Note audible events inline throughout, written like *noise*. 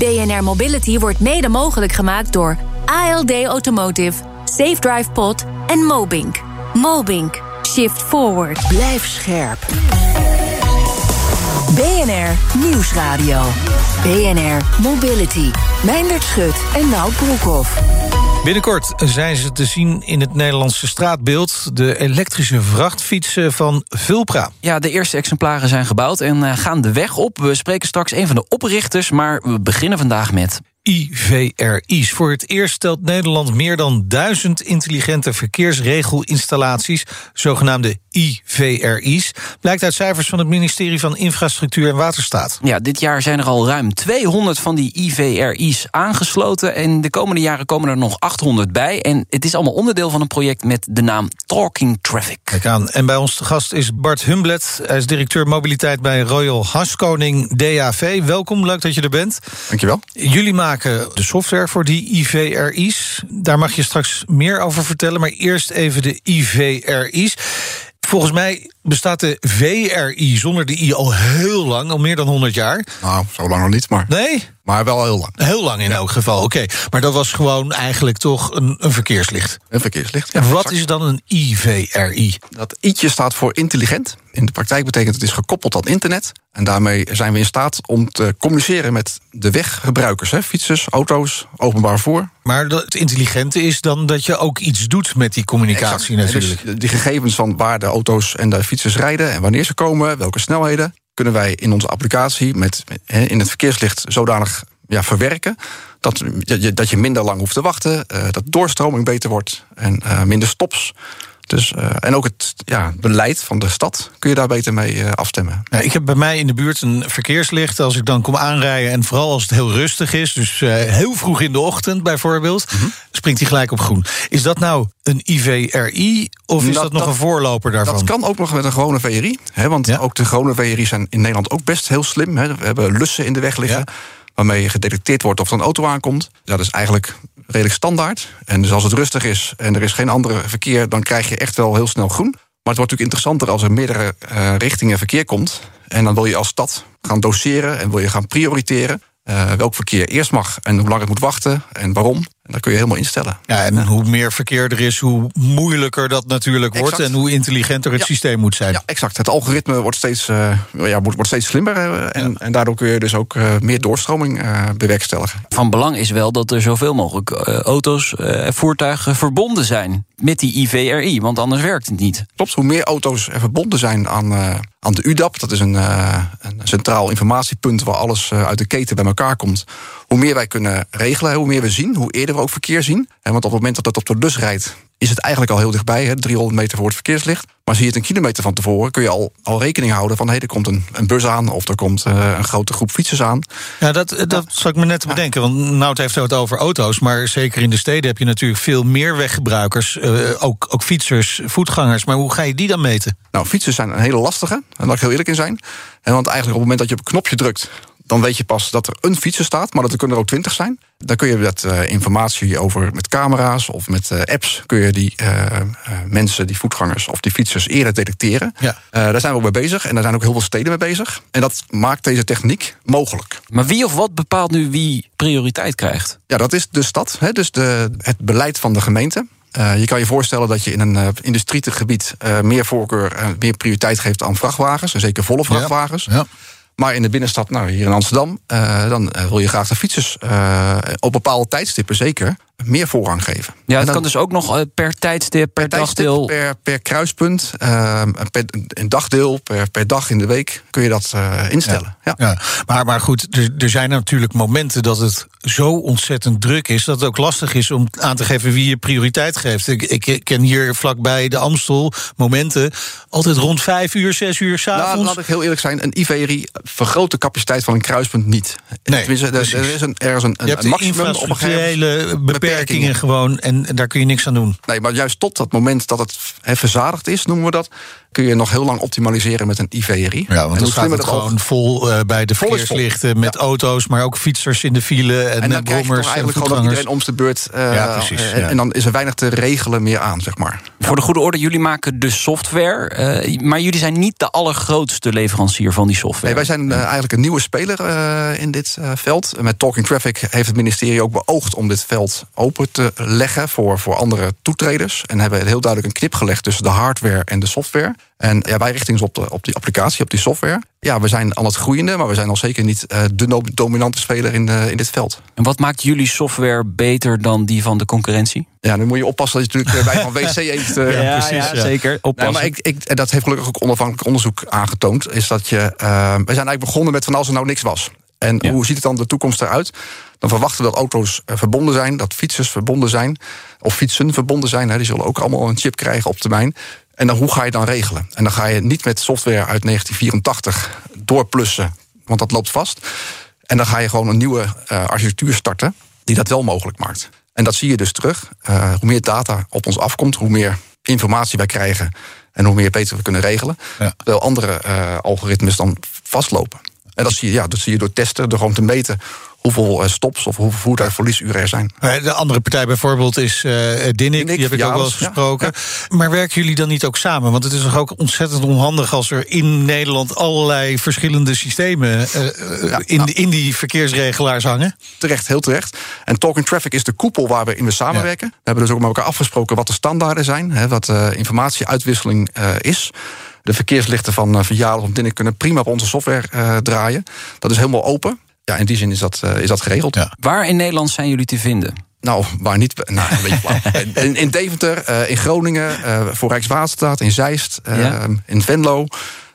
BNR Mobility wordt mede mogelijk gemaakt door ALD Automotive, Safe Drive Pod en Mobink. Mobink. Shift forward. Blijf scherp. BNR Nieuwsradio. BNR Mobility. Meindert Schut en Nout Broekhoff. Binnenkort zijn ze te zien in het Nederlandse straatbeeld... de elektrische vrachtfietsen van Vulpra. Ja, de eerste exemplaren zijn gebouwd en eh, gaan de weg op. We spreken straks een van de oprichters, maar we beginnen vandaag met... IVRI's. Voor het eerst stelt Nederland meer dan duizend intelligente verkeersregelinstallaties, zogenaamde IVRI's, blijkt uit cijfers van het ministerie van Infrastructuur en Waterstaat. Ja, dit jaar zijn er al ruim 200 van die IVRI's aangesloten en de komende jaren komen er nog 800 bij. En het is allemaal onderdeel van een project met de naam Talking Traffic. Kijk aan. En bij ons te gast is Bart Humblet. Hij is directeur mobiliteit bij Royal Haskoning DAV. Welkom, leuk dat je er bent. Dankjewel. Jullie maken de software voor die IVRI's. Daar mag je straks meer over vertellen. Maar eerst even de IVRI's. Volgens mij bestaat de VRI zonder de I al heel lang, al meer dan 100 jaar. Nou, zo lang nog niet, maar. Nee? Maar wel heel lang. Heel lang in elk geval, oké. Maar dat was gewoon eigenlijk toch een, een verkeerslicht. Een verkeerslicht. En wat is dan een IVRI? Dat i'tje staat voor intelligent. In de praktijk betekent het is gekoppeld aan internet. En daarmee zijn we in staat om te communiceren met de weggebruikers. Hè? Fietsers, auto's, openbaar vervoer. Maar het intelligente is dan dat je ook iets doet met die communicatie Exact. natuurlijk. Dus die gegevens van waar de auto's en de fietsers rijden... en wanneer ze komen, welke snelheden... kunnen wij in onze applicatie met, in het verkeerslicht zodanig ja, verwerken... Dat je, dat je minder lang hoeft te wachten, eh, dat doorstroming beter wordt... en eh, minder stops. Dus, uh, en ook het ja, beleid van de stad kun je daar beter mee uh, afstemmen. Ja, ik heb bij mij in de buurt een verkeerslicht. Als ik dan kom aanrijden en vooral als het heel rustig is... dus uh, heel vroeg in de ochtend bijvoorbeeld... Mm -hmm. springt hij gelijk op groen. Is dat nou een IVRI of is dat, dat nog een voorloper daarvan? Dat kan ook nog met een gewone VRI. Hè, want ja? ook de gewone VRI zijn in Nederland ook best heel slim. Hè. We hebben lussen in de weg liggen... Ja waarmee gedetecteerd wordt of er een auto aankomt. Dat is eigenlijk redelijk standaard. En dus als het rustig is en er is geen andere verkeer... dan krijg je echt wel heel snel groen. Maar het wordt natuurlijk interessanter als er meerdere uh, richtingen verkeer komt. En dan wil je als stad gaan doseren en wil je gaan prioriteren... Uh, welk verkeer eerst mag en hoe lang het moet wachten en waarom. Dat kun je helemaal instellen. Ja, en hoe meer verkeer er is, hoe moeilijker dat natuurlijk wordt... En hoe intelligenter het ja. systeem moet zijn. Ja, exact. Het algoritme wordt steeds, uh, ja, wordt, wordt steeds slimmer... Uh, en, ja. en daardoor kun je dus ook meer doorstroming bewerkstelligen. Van belang is wel dat er zoveel mogelijk auto's en voertuigen verbonden zijn... met die IVRI, want anders werkt het niet. Klopt, hoe meer auto's er verbonden zijn aan, aan de UDAP... dat is een, een centraal informatiepunt waar alles uit de keten bij elkaar komt... hoe meer wij kunnen regelen, hoe meer we zien, hoe eerder we ook verkeer zien. Want op het moment dat het op de lus rijdt, is het eigenlijk al heel dichtbij, hè, 300 meter voor het verkeerslicht. Maar zie je het een kilometer van tevoren, kun je al, al rekening houden van hé, er komt een, een bus aan of er komt uh, een grote groep fietsers aan. Ja, dat, dat ja. zou ik me net bedenken. Want Nout heeft het over auto's, maar zeker in de steden heb je natuurlijk veel meer weggebruikers. Uh, ook, ook fietsers, voetgangers. Maar hoe ga je die dan meten? Nou, fietsers zijn een hele lastige, daar laat ik heel eerlijk in zijn. En want eigenlijk op het moment dat je op een knopje drukt, dan weet je pas dat er een fietser staat, maar dat er kunnen er ook twintig zijn. Dan kun je dat uh, informatie over met camera's of met uh, apps... kun je die uh, mensen, die voetgangers of die fietsers eerder detecteren. Ja. daar zijn we ook mee bezig en daar zijn ook heel veel steden mee bezig. En dat maakt deze techniek mogelijk. Maar wie of wat bepaalt nu wie prioriteit krijgt? Ja, dat is de stad, hè, dus de, het beleid van de gemeente. Uh, je kan je voorstellen dat je in een uh, industriegebied uh, meer voorkeur meer prioriteit geeft aan vrachtwagens, en zeker volle vrachtwagens. Ja. Ja. Maar in de binnenstad, nou hier in Amsterdam, uh, dan uh, wil je graag de fietsers uh, op bepaalde tijdstippen zeker meer voorrang geven. Ja, het dan, kan dus ook nog uh, per tijdstip, per, per dagdeel. Per, per kruispunt, uh, per een dagdeel, per, per dag in de week kun je dat uh, instellen. Ja, ja. ja. Maar, maar goed, er, er, zijn natuurlijk momenten dat het zo ontzettend druk is dat het ook lastig is om aan te geven wie je prioriteit geeft. Ik, ik ken hier vlakbij de Amstel momenten altijd rond vijf uur, zes uur s'avonds. Nou, laat ik heel eerlijk zijn, een IVRI vergroot de capaciteit van een kruispunt niet. Nee, Tenminste, er, er, is een, er is een, een, een maximum op een gegeven beperkingen gewoon en daar kun je niks aan doen. Nee, maar juist tot dat moment dat het he, verzadigd is, noemen we dat, kun je nog heel lang optimaliseren met een IVRI. Ja, want dan gaat het gewoon ook... vol uh, bij de verkeerslichten met ja. auto's, maar ook fietsers in de file en, en dan brommers. Krijg je toch eigenlijk gewoon dat iedereen om de beurt. Uh, ja, precies. Ja. En dan is er weinig te regelen meer aan, zeg maar. Voor de goede orde, jullie maken de software, uh, maar jullie zijn niet de allergrootste leverancier van die software. Nee, wij zijn eigenlijk een nieuwe speler in dit veld. Met Talking Traffic heeft het ministerie ook beoogd om dit veld open te leggen voor, voor andere toetreders. En hebben heel duidelijk een knip gelegd tussen de hardware en de software. En ja, wij richten ons op, de, op die applicatie, op die software. Ja, we zijn aan het groeiende, maar we zijn al zeker niet uh, de dominante speler in, uh, in dit veld. En wat maakt jullie software beter dan die van de concurrentie? Ja, dan moet je oppassen dat je natuurlijk bij *laughs* van WC eet. Uh, ja, precies, ja, zeker. Oppassen. Nee, maar ik, ik, dat heeft gelukkig ook onafhankelijk onderzoek aangetoond. Is dat je. we zijn eigenlijk begonnen met van als er nou niks was. En ja. hoe ziet het dan de toekomst eruit? Dan verwachten we dat auto's verbonden zijn, dat fietsers verbonden zijn, of fietsen verbonden zijn. Hè, die zullen ook allemaal een chip krijgen op termijn. En dan, hoe ga je dan regelen? En dan ga je niet met software uit 1984 doorplussen, want dat loopt vast. En dan ga je gewoon een nieuwe uh, architectuur starten die dat wel mogelijk maakt. En dat zie je dus terug. Uh, hoe meer data op ons afkomt, hoe meer informatie wij krijgen en hoe meer beter we kunnen regelen. Ja. Terwijl andere uh, algoritmes dan vastlopen. En dat zie je, ja, dat zie je door testen, door gewoon te meten hoeveel stops of hoeveel voertuigverliesuren er zijn. De andere partij bijvoorbeeld is uh, Dinnik, die heb ik ook wel eens gesproken. Ja. Maar werken jullie dan niet ook samen? Want het is toch ook ontzettend onhandig als er in Nederland allerlei verschillende systemen uh, ja, in, nou, in die verkeersregelaars hangen? Terecht, heel terecht. En Talking Traffic is de koepel waar we in we samenwerken. Ja. We hebben dus ook met elkaar afgesproken wat de standaarden zijn, hè, wat uh, informatieuitwisseling is. De verkeerslichten van Verjaardag of Dinnik kunnen prima op onze software draaien. Dat is helemaal open. Ja, in die zin is dat, uh, is dat geregeld. Ja. Waar in Nederland zijn jullie te vinden? Nou, waar niet. Nou, een beetje flauw. *laughs* In, in Deventer, uh, in Groningen, uh, voor Rijkswaterstaat, in Zeist, ja. in Venlo,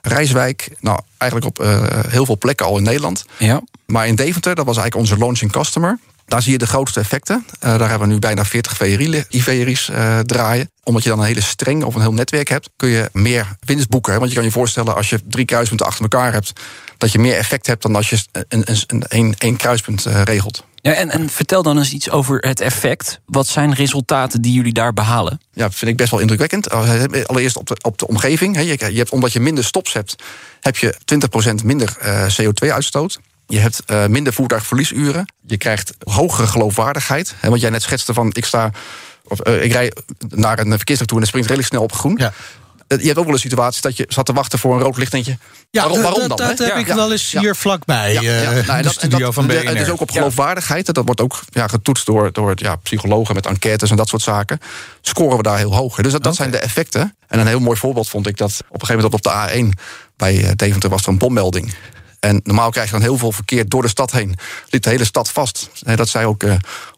Rijswijk. Nou, eigenlijk op heel veel plekken al in Nederland. Ja. Maar in Deventer, dat was eigenlijk onze launching customer. Daar zie je de grootste effecten. Uh, daar hebben we nu bijna 40 IVRI's uh, draaien. Omdat je dan een hele streng of een heel netwerk hebt, kun je meer winst boeken. Hè? Want je kan je voorstellen, als je drie kruispunten achter elkaar hebt, dat je meer effect hebt dan als je een, een, een, een kruispunt uh, regelt. Ja, en, en vertel dan eens iets over het effect. Wat zijn resultaten die jullie daar behalen? Ja, vind ik best wel indrukwekkend. Allereerst op de, op de omgeving. Je, je hebt, omdat je minder stops hebt, heb je 20% minder CO2-uitstoot. Je hebt uh, minder voertuigverliesuren. Je krijgt hogere geloofwaardigheid. Hè, want jij net schetste van ik sta. Of, uh, ik rij naar een verkeerslicht toe en dan springt redelijk snel op groen. Ja. Je hebt ook wel een situatie dat je zat te wachten voor een rood lichtentje. Ja, waarom, waarom dat, dan? Dat, dat heb ik wel eens hier vlakbij. Ja. Uh, nou, de studio dat, van BNR. Het is ook op geloofwaardigheid. Dat wordt ook ja, getoetst door, door ja, psychologen met enquêtes en dat soort zaken. Scoren we daar heel hoog. Dus dat, dat okay. zijn de effecten. En een heel mooi voorbeeld vond ik dat op een gegeven moment op de A1 bij Deventer was er een bommelding. En normaal krijg je dan heel veel verkeer door de stad heen. Liep de hele stad vast. Dat zei ook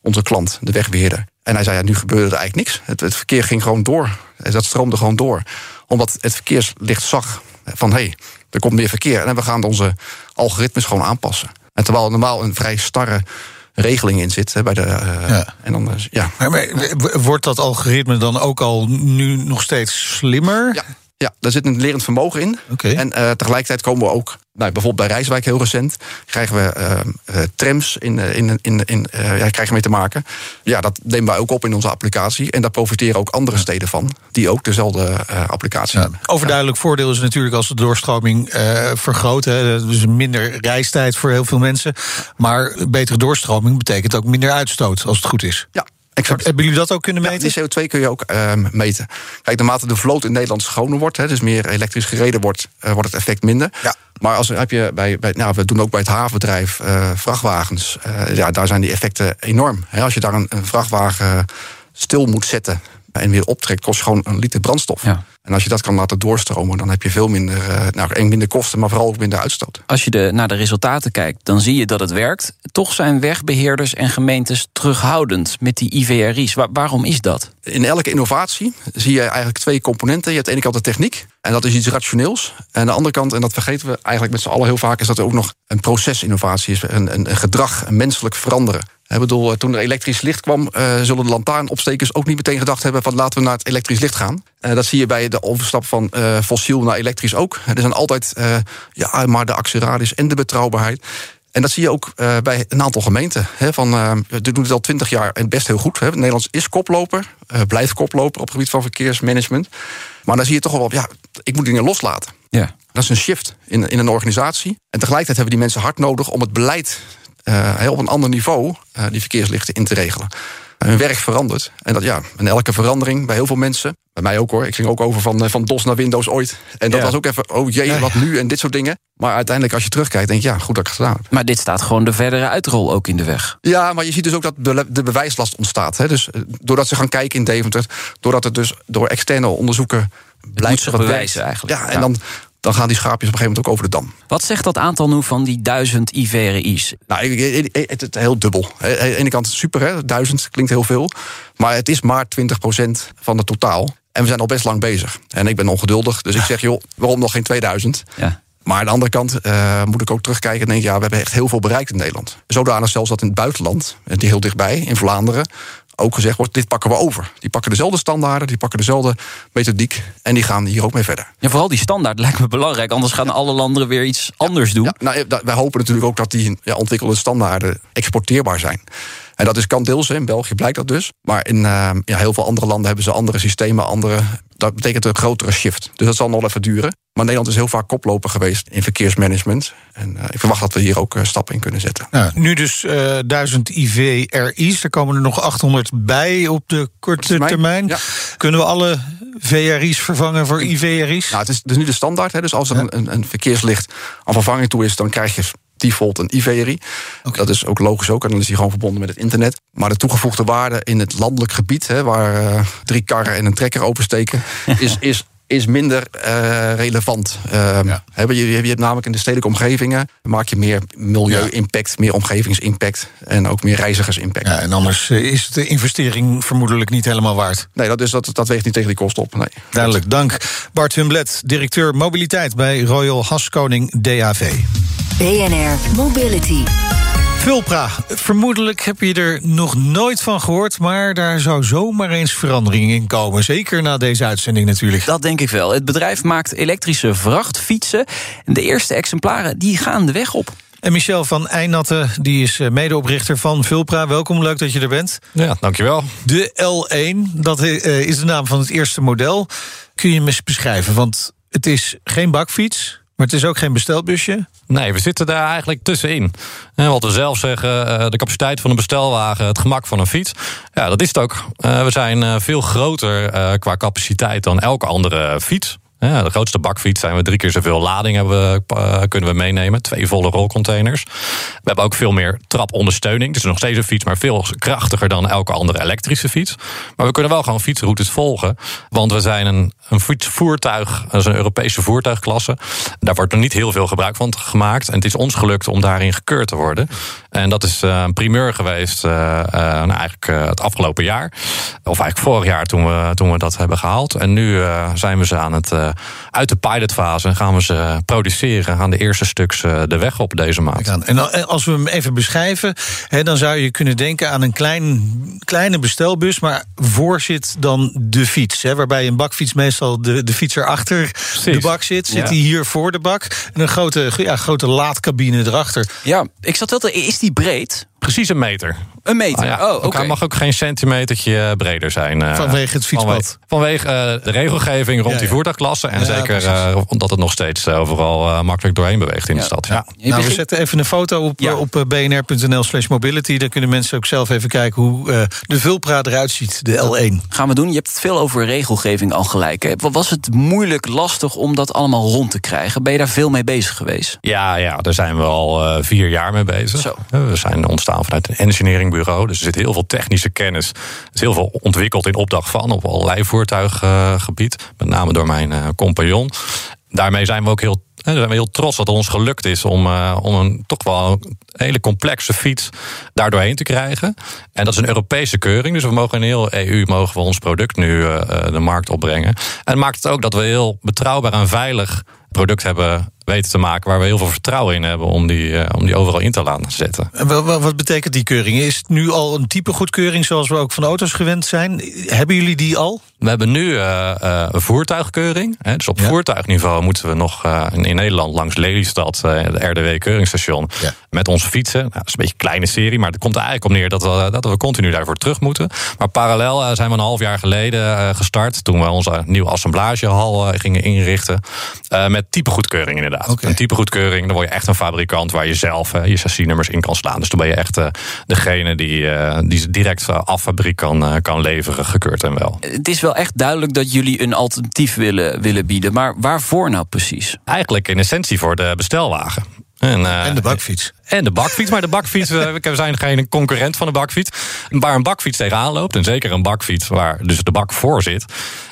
onze klant, de wegbeheerder. En hij zei, ja, nu gebeurde er eigenlijk niks. Het, het verkeer ging gewoon door. Dat stroomde gewoon door. Omdat het verkeerslicht zag van, hé, hey, er komt meer verkeer. En we gaan onze algoritmes gewoon aanpassen. En terwijl er normaal een vrij starre regeling in zit. Hè, bij de, uh, ja. En dan, uh, ja. Maar, maar, wordt dat algoritme dan ook al nu nog steeds slimmer? Ja. Ja, daar zit een lerend vermogen in. Okay. En uh, tegelijkertijd komen we ook, nou, bijvoorbeeld bij Rijswijk heel recent, krijgen we uh, uh, trams in, in, in, in ja, krijgen mee te maken. Ja, dat nemen wij ook op in onze applicatie. En daar profiteren ook andere steden van, die ook dezelfde applicatie ja. hebben. Overduidelijk voordeel is natuurlijk als de doorstroming vergroot. Hè, dus minder reistijd voor heel veel mensen. Maar betere doorstroming betekent ook minder uitstoot, als het goed is. Ja, Exact. Hebben jullie dat ook kunnen meten? Ja, die CO2 kun je ook uh, meten. Kijk, naarmate de vloot in Nederland schoner wordt, hè, dus meer elektrisch gereden wordt, uh, wordt het effect minder. Ja. Maar als heb je bij, bij nou, we doen ook bij het havenbedrijf uh, vrachtwagens. ja, daar zijn die effecten enorm. Hè, als je daar een, een vrachtwagen stil moet zetten en weer optrekt, kost gewoon een liter brandstof. Ja. En als je dat kan laten doorstromen, dan heb je veel minder, uh, nou, minder kosten, maar vooral ook minder uitstoot. Als je de, naar de resultaten kijkt, dan zie je dat het werkt. Toch zijn wegbeheerders en gemeentes terughoudend met die IVRI's. waarom is dat? In elke innovatie zie je eigenlijk twee componenten. Je hebt aan de ene kant de techniek, en dat is iets rationeels. En aan de andere kant, en dat vergeten we eigenlijk met z'n allen heel vaak, is dat er ook nog een procesinnovatie is, een, een, een gedrag, een menselijk veranderen. Ik bedoel, toen er elektrisch licht kwam, uh, zullen de lantaarnopstekers ook niet meteen gedacht hebben van laten we naar het elektrisch licht gaan. Uh, dat zie je bij de overstap van uh, fossiel naar elektrisch ook. Er zijn altijd, ja, maar de actieradius en de betrouwbaarheid. En dat zie je ook bij een aantal gemeenten. Hè, van, uh, doen het al twintig jaar en best heel goed. Hè. Nederland is koploper, blijft koploper op het gebied van verkeersmanagement. Maar dan zie je toch wel, ja, ik moet dingen loslaten. Ja. Dat is een shift in, in een organisatie. En tegelijkertijd hebben die mensen hard nodig om het beleid uh, op een ander niveau uh, die verkeerslichten in te regelen. Hun werk verandert. En dat ja, en elke verandering bij heel veel mensen, bij mij ook hoor. Ik ging ook over van, eh, van DOS naar Windows ooit. En dat was ook even, oh jee, wat nu en dit soort dingen. Maar uiteindelijk, als je terugkijkt, denk je, ja, goed dat ik het gedaan heb. Maar dit staat gewoon de verdere uitrol ook in de weg. Ja, maar je ziet dus ook dat de bewijslast ontstaat. Hè. Dus doordat ze gaan kijken in Deventer, doordat het dus door externe onderzoeken blijft bewijzen eigenlijk. Ja, en dan dan gaan die schaapjes op een gegeven moment ook over de dam. Wat zegt dat aantal nu van die duizend IVRI's? Nou, het is heel dubbel. Aan de ene kant super, hè? duizend klinkt heel veel. Maar het is maar 20% van het totaal. En we zijn al best lang bezig. En ik ben ongeduldig, dus ik zeg, joh, waarom nog geen 2000? Ja. Maar aan de andere kant uh, moet ik ook terugkijken en denk, ja, we hebben echt heel veel bereikt in Nederland. Zodanig zelfs dat in het buitenland, die heel dichtbij, in Vlaanderen, ook gezegd wordt: dit pakken we over. Die pakken dezelfde standaarden, die pakken dezelfde methodiek en die gaan hier ook mee verder. Ja, vooral die standaard lijkt me belangrijk, anders gaan alle landen weer iets anders doen. Ja, nou, wij hopen natuurlijk ook dat die ja, ontwikkelde standaarden exporteerbaar zijn. En dat is kan deels, in België blijkt dat dus. Maar in uh, ja, heel veel andere landen hebben ze andere systemen, andere. Dat betekent een grotere shift. Dus dat zal nog even duren. Maar Nederland is heel vaak koploper geweest in verkeersmanagement. En uh, ik verwacht dat we hier ook uh, stappen in kunnen zetten. Ja, nu dus uh, 1000 IVRI's. Er komen er nog 800 bij op de korte termijn. termijn. Ja. Kunnen we alle VRI's vervangen voor IVRI's? Nou, het is, dus nu de standaard. Hè, dus als er een, een verkeerslicht aan vervanging toe is, dan krijg je default een IVRI. Okay. Dat is ook logisch ook, en dan is die gewoon verbonden met het internet. Maar de toegevoegde waarde in het landelijk gebied, hè, waar uh, drie karren en een trekker opensteken, *laughs* is, is is minder uh, relevant. Uh, ja. je, je, je, hebt namelijk in de stedelijke omgevingen... maak je meer milieu-impact, ja. meer omgevingsimpact... en ook meer reizigersimpact. Ja, en anders is de investering vermoedelijk niet helemaal waard. Nee, dat, is, dat, dat weegt niet tegen die kosten op. Nee. Duidelijk, dank. Bart Humblet, directeur mobiliteit bij Royal Haskoning DAV. BNR Mobility. Vulpra, vermoedelijk heb je er nog nooit van gehoord... maar daar zou zomaar eens verandering in komen. Zeker na deze uitzending natuurlijk. Dat denk ik wel. Het bedrijf maakt elektrische vrachtfietsen. En de eerste exemplaren die gaan de weg op. En Michel van Eijnatten, die is medeoprichter van Vulpra. Welkom, leuk dat je er bent. Ja, dankjewel. De L1, dat is de naam van het eerste model. Kun je hem eens beschrijven? Want het is geen bakfiets... Maar het is ook geen bestelbusje? Nee, we zitten daar eigenlijk tussenin. En wat we zelf zeggen, de capaciteit van een bestelwagen, het gemak van een fiets. Ja, dat is het ook. We zijn veel groter qua capaciteit dan elke andere fiets. Ja, de grootste bakfiets zijn we drie keer zoveel lading hebben we, uh, kunnen we meenemen. Twee volle rolcontainers. We hebben ook veel meer trapondersteuning. Is nog steeds een fiets, maar veel krachtiger dan elke andere elektrische fiets. Maar we kunnen wel gewoon fietsroutes volgen. Want we zijn een, een fietsvoertuig, dat is een Europese voertuigklasse. Daar wordt nog niet heel veel gebruik van gemaakt. En het is ons gelukt om daarin gekeurd te worden. En dat is uh, een primeur geweest uh, nou, eigenlijk het afgelopen jaar. Of eigenlijk vorig jaar toen we, toen we dat hebben gehaald. En nu zijn we ze aan het uit de pilotfase gaan we ze produceren. Gaan de eerste stuks de weg op deze maand. En als we hem even beschrijven, dan zou je kunnen denken aan een klein, kleine bestelbus, maar voor zit dan de fiets. waarbij een bakfiets meestal de, de fiets erachter de bak zit. Zit ja. hij hier voor de bak. En een grote, ja, grote laadcabine erachter. Ja, ik zat wel te. Is die breed? Precies een meter. Een meter, ah, ja. oh, oké. Okay. mag ook geen centimetertje breder zijn. Uh, vanwege het fietspad? Vanwege, vanwege uh, de regelgeving rond ja, ja. die voertuigklasse. En zeker uh, omdat het nog steeds overal makkelijk doorheen beweegt in de stad. Ja. Nou, we zetten even een foto op, op bnr.nl slash mobility. Dan kunnen mensen ook zelf even kijken hoe de Vulpra eruit ziet, de L1. Gaan we doen. Je hebt het veel over regelgeving al gelijk. Hè? Was het moeilijk, lastig om dat allemaal rond te krijgen? Ben je daar veel mee bezig geweest? Ja, ja daar zijn we al vier jaar mee bezig. Zo. We zijn ontstaan vanuit een engineeringbedrijf Dus er zit heel veel technische kennis. Is heel veel ontwikkeld in opdracht van op allerlei voertuiggebied. met name door mijn compagnon. Daarmee zijn we ook heel we zijn heel trots dat het ons gelukt is om, om een toch wel hele complexe fiets daar doorheen te krijgen. En dat is een Europese keuring. Dus we mogen in heel EU mogen we ons product nu de markt opbrengen. En maakt het ook dat we heel betrouwbaar en veilig product hebben weten te maken waar we heel veel vertrouwen in hebben om die, eh, om die overal in te laten zetten. En wat betekent die keuring? Is het nu al een type goedkeuring zoals we ook van auto's gewend zijn? Hebben jullie die al? We hebben nu uh, een voertuigkeuring. Hè, dus op voertuigniveau moeten we nog in Nederland langs Lelystad, het RDW-keuringsstation, met onze fietsen. Nou, dat is een beetje een kleine serie, maar het komt er eigenlijk op neer dat we, dat we continu daarvoor terug moeten. Maar parallel zijn we een half jaar geleden gestart, toen we onze nieuwe assemblagehal gingen inrichten, met type goedkeuring inderdaad. Een type goedkeuring, dan word je echt een fabrikant waar je zelf uh, je chassisnummers in kan slaan. Dus dan ben je echt uh, degene die, uh, die direct af fabriek kan, kan leveren, gekeurd en wel. Het is wel echt duidelijk dat jullie een alternatief willen, willen bieden. Maar waarvoor nou precies? Eigenlijk in essentie voor de bestelwagen. En, en, de bakfiets. En de bakfiets. Maar de bakfiets, we zijn geen concurrent van de bakfiets. Waar een bakfiets tegenaan loopt, en zeker een bakfiets waar dus de bak voor zit.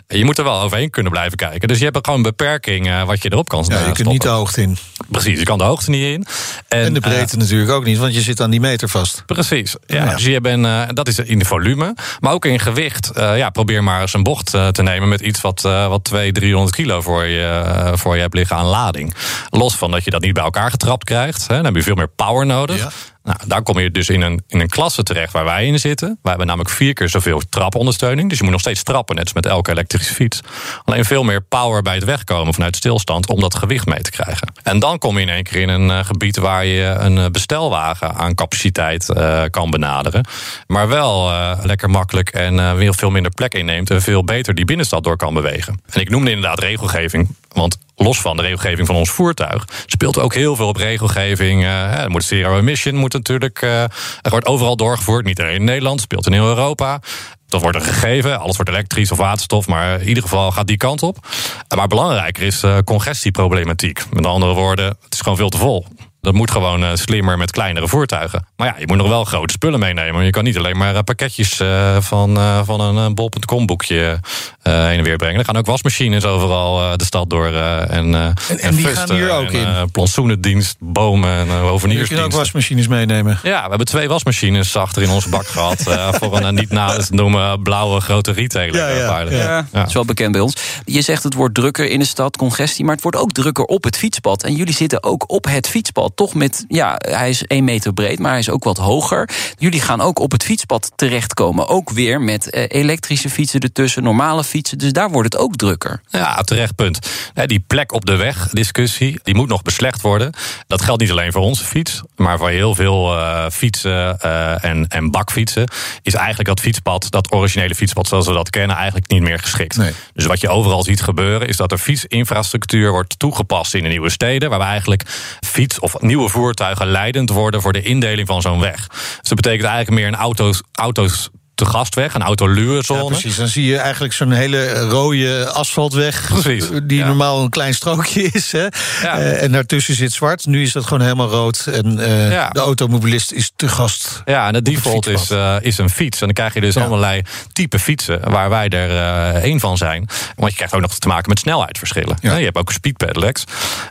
Je moet er wel overheen kunnen blijven kijken. Dus je hebt gewoon een beperking uh, wat je erop kan Ja, je kunt niet de hoogte in. Precies, je kan de hoogte niet in. En, en de breedte uh, natuurlijk ook niet, want je zit aan die meter vast. Precies, ja. ja. Dus je bent, uh, dat is in de volume. Maar ook in gewicht. ja, probeer maar eens een bocht te nemen met iets wat, wat 200, 300 kilo voor je, voor je hebt liggen aan lading. Los van dat je dat niet bij elkaar getrapt krijgt. Hè, dan heb je veel meer power nodig. Ja. Nou, daar kom je dus in een, in een klasse terecht waar wij in zitten. Wij hebben namelijk vier keer zoveel trapondersteuning. Dus je moet nog steeds trappen, net als met elke elektrische fiets. Alleen veel meer power bij het wegkomen vanuit stilstand om dat gewicht mee te krijgen. En dan kom je in één keer in een uh, gebied waar je een uh, bestelwagen aan capaciteit uh, kan benaderen. Maar wel lekker makkelijk en weer veel minder plek inneemt en veel beter die binnenstad door kan bewegen. En ik noemde inderdaad regelgeving. Want los van de regelgeving van ons voertuig, speelt ook heel veel op regelgeving. Uh, er moet zero emission moet natuurlijk. Uh, er wordt overal doorgevoerd, niet alleen in Nederland, speelt in heel Europa. Dat wordt er gegeven, alles wordt elektrisch of waterstof, maar in ieder geval gaat die kant op. Maar belangrijker is uh, congestieproblematiek. Met andere woorden, het is gewoon veel te vol. Dat moet gewoon uh, slimmer met kleinere voertuigen. Maar ja, je moet nog wel grote spullen meenemen. Je kan niet alleen maar uh, pakketjes uh, van, van een bol.com boekje heen en weer brengen. Er gaan ook wasmachines overal de stad door. en, en, en, die gaan hier ook en, in? plantsoenendienst, bomen en overniersdienst. Je kunt ook wasmachines meenemen? Ja, we hebben twee wasmachines achter in onze bak gehad. *laughs* voor een niet na te noemen blauwe grote retailer. Ja, ja, ja. ja, Dat is wel bekend bij ons. Je zegt het wordt drukker in de stad, congestie. Maar het wordt ook drukker op het fietspad. En jullie zitten ook op het fietspad toch met, ja, hij is één meter breed, maar hij is ook wat hoger. Jullie gaan ook op het fietspad terechtkomen. Ook weer met eh, elektrische fietsen ertussen, normale fietsen. Dus daar wordt het ook drukker. Ja, terecht punt. Die plek op de weg discussie, die moet nog beslecht worden. Dat geldt niet alleen voor onze fiets, maar voor heel veel uh, fietsen uh, en, en bakfietsen. Is eigenlijk dat fietspad, dat originele fietspad zoals we dat kennen, eigenlijk niet meer geschikt. Nee. Dus wat je overal ziet gebeuren, is dat er fietsinfrastructuur wordt toegepast in de nieuwe steden. Waar we eigenlijk fiets of nieuwe voertuigen leidend worden voor de indeling van zo'n weg. Dus dat betekent eigenlijk meer een auto's, auto's te gastweg, een autoluurzone. Ja, precies, dan zie je eigenlijk zo'n hele rode asfaltweg... Precies, die normaal een klein strookje is. Hè? Ja. Uh, en daartussen zit zwart. Nu is dat gewoon helemaal rood. En uh, ja. de automobilist is te gast. Ja, en de default is, uh, is een fiets. En dan krijg je dus allerlei type fietsen... waar wij er één van zijn. Want je krijgt ook nog te maken met snelheidsverschillen. Je hebt ook speed pedelecs.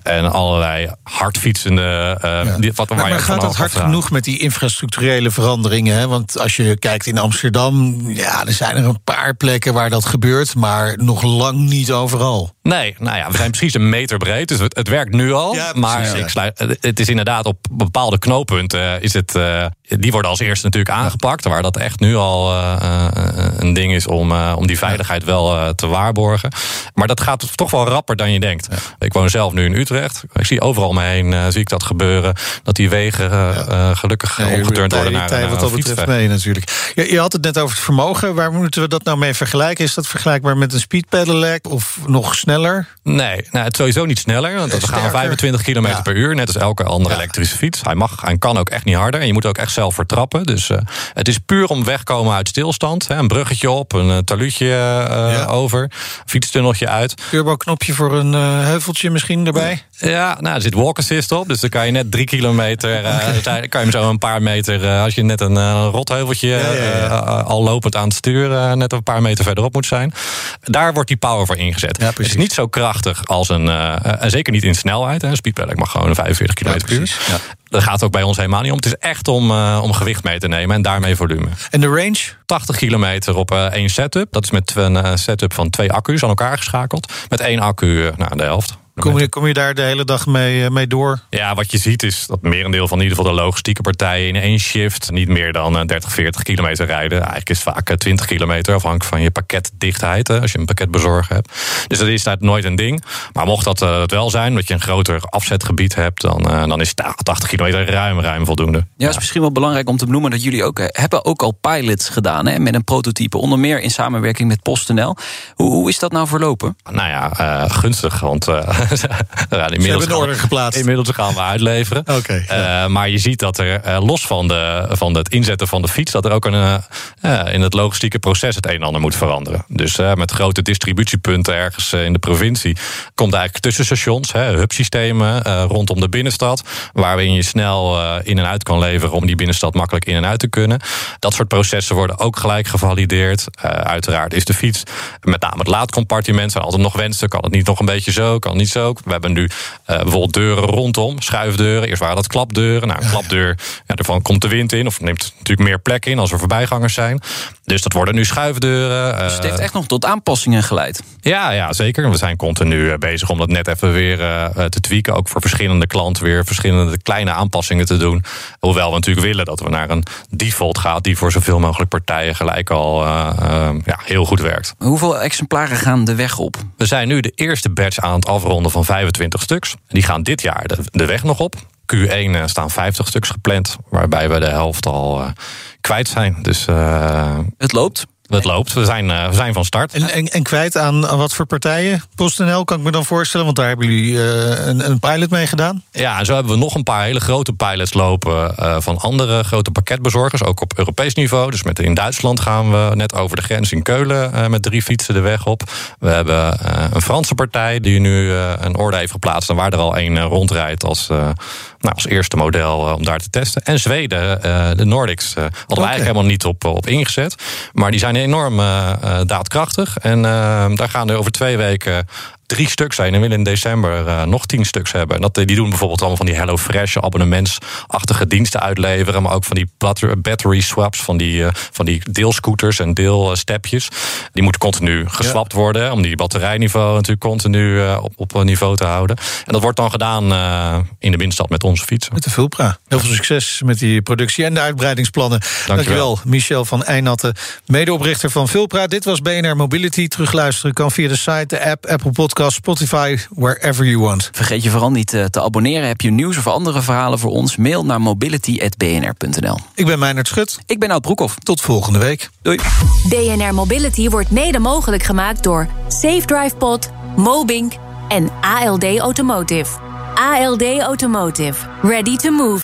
En allerlei hardfietsende... Die, wat, maar, maar gaat dat hard genoeg met die infrastructurele veranderingen? Hè? Want als je kijkt in Amsterdam ja, er zijn er een paar plekken waar dat gebeurt, maar nog lang niet overal. Nee, nou ja, we zijn precies een meter breed, dus het, het werkt nu al. Ja, maar ik sluit, het is inderdaad op bepaalde knooppunten is het, uh, die worden als eerste natuurlijk aangepakt, waar dat echt nu al uh, een ding is om, uh, om die veiligheid wel te waarborgen. Maar dat gaat toch wel rapper dan je denkt. Ja. Ik woon zelf nu in Utrecht. Ik zie overal om me heen zie ik dat gebeuren, dat die wegen gelukkig nee, opgeturnd worden naar. Tijd wat dat betreft mee natuurlijk. Je, je had het het net over het vermogen. Waar moeten we dat nou mee vergelijken? Is dat vergelijkbaar met een speed pedelec of nog sneller? Nee, nou, het sowieso niet sneller. Want we gaan 25 km Ja. per uur, net als elke andere elektrische fiets. Hij mag en kan ook echt niet harder. En je moet ook echt zelf vertrappen. Dus eh, het is puur om wegkomen uit stilstand. Hè. Een bruggetje op, een uh, talutje eh, Ja. over, fietstunneltje uit. Turbo-knopje voor een heuveltje misschien erbij? Ja, nou, er zit walk assist op. Dus dan kan je net drie kilometer. *laughs* dan kan je hem zo een paar meter. als je net een rotheuveltje al lopend aan het sturen. eh, net een paar meter verderop moet zijn. Daar wordt die power voor ingezet. Ja, het is niet zo krachtig als een. eh, en zeker niet in snelheid. Een speedpedelec mag gewoon 45 km per uur. ja. Dat gaat ook bij ons helemaal niet om. Het is echt om, eh, om gewicht mee te nemen en daarmee volume. En de range? 80 kilometer op eh, één setup. Dat is met een eh, setup van twee accu's aan elkaar geschakeld. Met één accu, eh, nou, de helft. Kom je, kom je daar de hele dag mee, eh, mee door? Ja, wat je ziet is dat merendeel van in ieder geval de logistieke partijen in één shift niet meer dan eh, 30, 40 kilometer rijden. Eigenlijk is het vaak eh, 20 kilometer, afhankelijk van je pakketdichtheid, hè, als je een pakketbezorger hebt. Dus dat is daar nooit een ding. Maar mocht dat eh, het wel zijn, dat je een groter afzetgebied hebt, dan, eh, dan is 80 kilometer ruim, ruim voldoende. Ja, het is misschien wel belangrijk om te benoemen dat jullie ook eh, hebben ook al pilots gedaan hè, met een prototype. Onder meer in samenwerking met PostNL. Hoe, hoe is dat nou verlopen? Nou ja, eh, gunstig, want eh, *laughs* inmiddels, een gaan- order geplaatst. inmiddels gaan we uitleveren. *laughs* Oké, Eh, maar je ziet dat er eh, los van, de, van het inzetten van de fiets, dat er ook een, eh, in het logistieke proces het een en ander moet veranderen. Dus met grote distributiepunten ergens in de provincie komt eigenlijk tussenstations, hubsystemen rondom de binnenstad, waarin je snel in en uit kan leveren om die binnenstad makkelijk in en uit te kunnen. Dat soort processen worden ook gelijk gevalideerd. Uiteraard is de fiets, met name het laadcompartiment, zijn altijd nog wensen. Kan het niet nog een beetje zo, kan het zo. We hebben nu eh, bijvoorbeeld deuren rondom, schuifdeuren. Eerst waren dat klapdeuren. Nou, een klapdeur, ja, daarvan komt de wind in. Of neemt natuurlijk meer plek in als er voorbijgangers zijn. Dus dat worden nu schuifdeuren. Dus het eh, heeft echt nog tot aanpassingen geleid. ja, ja, zeker. We zijn continu eh, bezig om dat net even weer eh, eh, te tweaken. Ook voor verschillende klanten weer verschillende kleine aanpassingen te doen. Hoewel we natuurlijk willen dat we naar een default gaan... die voor zoveel mogelijk partijen gelijk al eh, eh, ja, heel goed werkt. Hoeveel exemplaren gaan de weg op? We zijn nu de eerste batch aan het afronden van 25 stuks. Die gaan dit jaar de, weg nog op. Q1 eh, staan 50 stuks gepland, waarbij we de helft al eh, kwijt zijn. Dus eh, Het loopt. Het loopt. We zijn, eh, we zijn van start. En, en, en kwijt aan, aan wat voor partijen? PostNL kan ik me dan voorstellen, want daar hebben jullie eh, een, een pilot mee gedaan. Ja, en zo hebben we nog een paar hele grote pilots lopen eh, van andere grote pakketbezorgers, ook op Europees niveau. Dus met, in Duitsland gaan we net over de grens in Keulen met drie fietsen de weg op. We hebben een Franse partij die nu een orde heeft geplaatst en waar er al één rondrijdt als, nou, als eerste model eh, om daar te testen. En Zweden, eh, de Nordics, eh, hadden we eigenlijk helemaal niet op, op ingezet. Maar die zijn enorm daadkrachtig. En daar gaan er over twee weken drie stuks zijn en willen in december eh, nog tien stuks hebben. En dat, die doen bijvoorbeeld allemaal van die HelloFresh abonnementsachtige diensten uitleveren, maar ook van die bat- battery swaps, van die, eh, van die deelscooters en deelstepjes. Die moeten continu geswapt worden om die batterijniveau natuurlijk continu eh, op, op niveau te houden. En dat wordt dan gedaan eh, in de binnenstad met onze fietsen. Met de Vulpra. Heel veel succes met die productie en de uitbreidingsplannen. Dankjewel, Michel van Eijnatten, medeoprichter van Vulpra. Dit was BNR Mobility. Terugluisteren kan via de site, de app, Apple Podcast, Spotify, wherever you want. Vergeet je vooral niet eh, te abonneren. Heb je nieuws of andere verhalen voor ons? Mail naar mobility.bnr.nl. Ik ben Meijnerd Schut. Ik ben Oud Broekhoff. Tot volgende week. Doei. BNR Mobility wordt mede mogelijk gemaakt door Safe Drive Pod, Mobink en ALD Automotive. ALD Automotive. Ready to move.